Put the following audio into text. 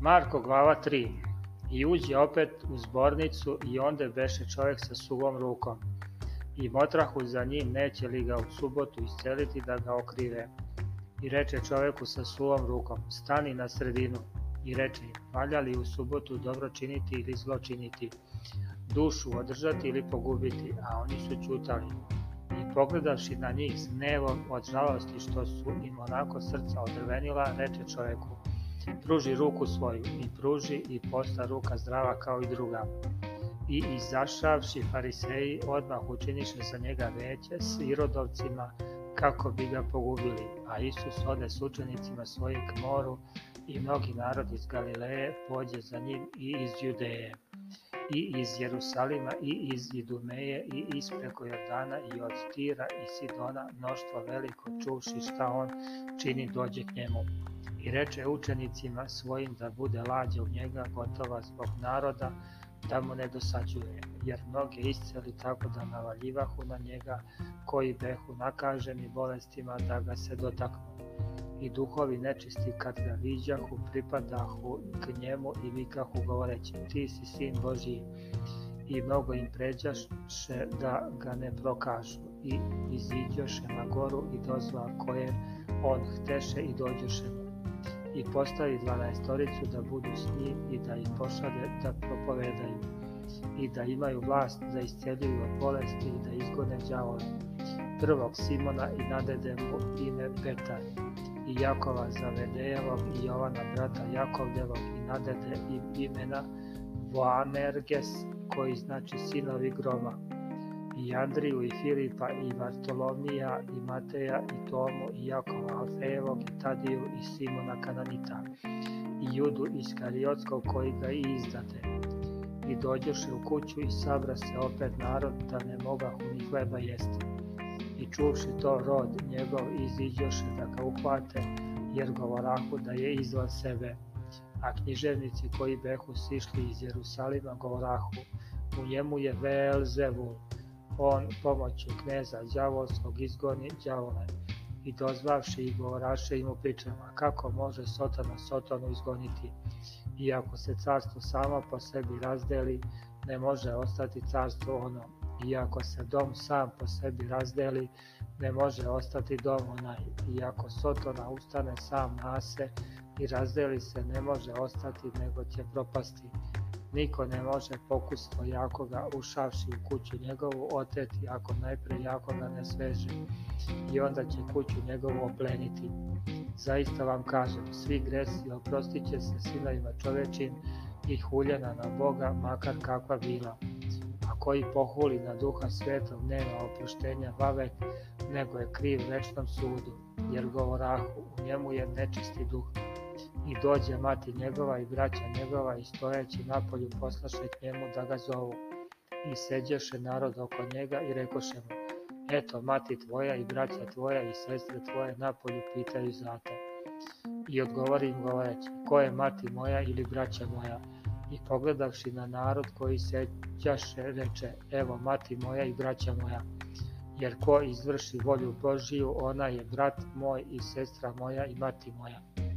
Marko glava 3 i uđe opet u zbornicu i onda beše čovjek sa suvom rukom. I motrahu za njim neće li ga u subotu isceliti da ga okrive. I reče čovjeku sa suvom rukom, stani na sredinu. I reče im, valja li u subotu dobro činiti ili zlo činiti, dušu održati ili pogubiti, a oni su čutali. I pogledavši na njih s gnevom od žalosti što su im onako srca odrvenila, reče čovjeku, pruži ruku svoju i pruži i posta ruka zdrava kao i druga. I izašavši fariseji odmah učiniše sa njega veće s irodovcima kako bi ga pogubili, a Isus ode s učenicima svojim k moru i mnogi narod iz Galileje pođe za njim i iz Judeje i iz Jerusalima, i iz Idumeje, i iz preko Jordana, i od Tira i Sidona, mnoštvo veliko čuvši šta on čini dođe k njemu. I reče učenicima svojim da bude lađa u njega gotova zbog naroda, da mu ne dosađuje, jer mnoge isceli tako da navaljivahu na njega, koji behu nakaženi bolestima da ga se dotaknu i duhovi nečisti kad ga viđahu, pripadahu k njemu i vikahu govoreći ti si sin Božiji i mnogo im pređaše da ga ne prokažu i iziđoše na goru i dozva koje onhteše i dođoše mu i postavi dvanaestoricu da budu s njim i da ih pošalje da propovedaju i da imaju vlast da isceljuju od bolesti i da izgone đavola prvog Simona i nadede mu ime Petar i Jakova Zavedejevog i Jovana brata Jakovljevog i nadede i imena Voanerges koji znači sinovi groma i Andriju i Filipa i Bartolomija i Mateja i Tomu i Jakova Alfejevog i Tadiju i Simona Kananita i Judu Iskariotskog koji ga i izdate i dođoše u kuću i sabra se opet narod da ne mogahu ni hleba jesti i čuvši to rod njegov iziđoše da ga uhvate, jer govorahu da je izvan sebe. A književnici koji behu sišli iz Jerusalima govorahu, u njemu je Velzevul, on pomoću kneza đavolskog izgoni đavole i dozvavši i govoraše im u pričama kako može Sotana Sotanu izgoniti iako se carstvo samo po sebi razdeli ne može ostati carstvo ono, iako se dom sam po sebi razdeli, ne može ostati dom onaj, iako Sotona ustane sam na se i razdeli se, ne može ostati nego će propasti. Niko ne može pokusno jakoga ušavši u kuću njegovu oteti ako najpre jakoga ne sveže i onda će kuću njegovu opleniti. Zaista vam kažem, svi gresi oprostit će se sinovima čovečim, i huljena na Boga, makar kakva bila. A koji pohuli na duha svetog nema opuštenja vavek, nego je kriv večnom sudu, jer govorahu, u njemu je nečisti duh. I dođe mati njegova i braća njegova i stojeći napolju poslaše k njemu da ga zovu. I seđeše narod oko njega i rekoše mu, eto mati tvoja i braća tvoja i sestre tvoje napolju pitaju za te. I odgovori im govoreći, ko je mati moja ili braća moja? i pogledavši na narod koji sećaše, reče, evo mati moja i braća moja, jer ko izvrši volju Božiju, ona je brat moj i sestra moja i mati moja.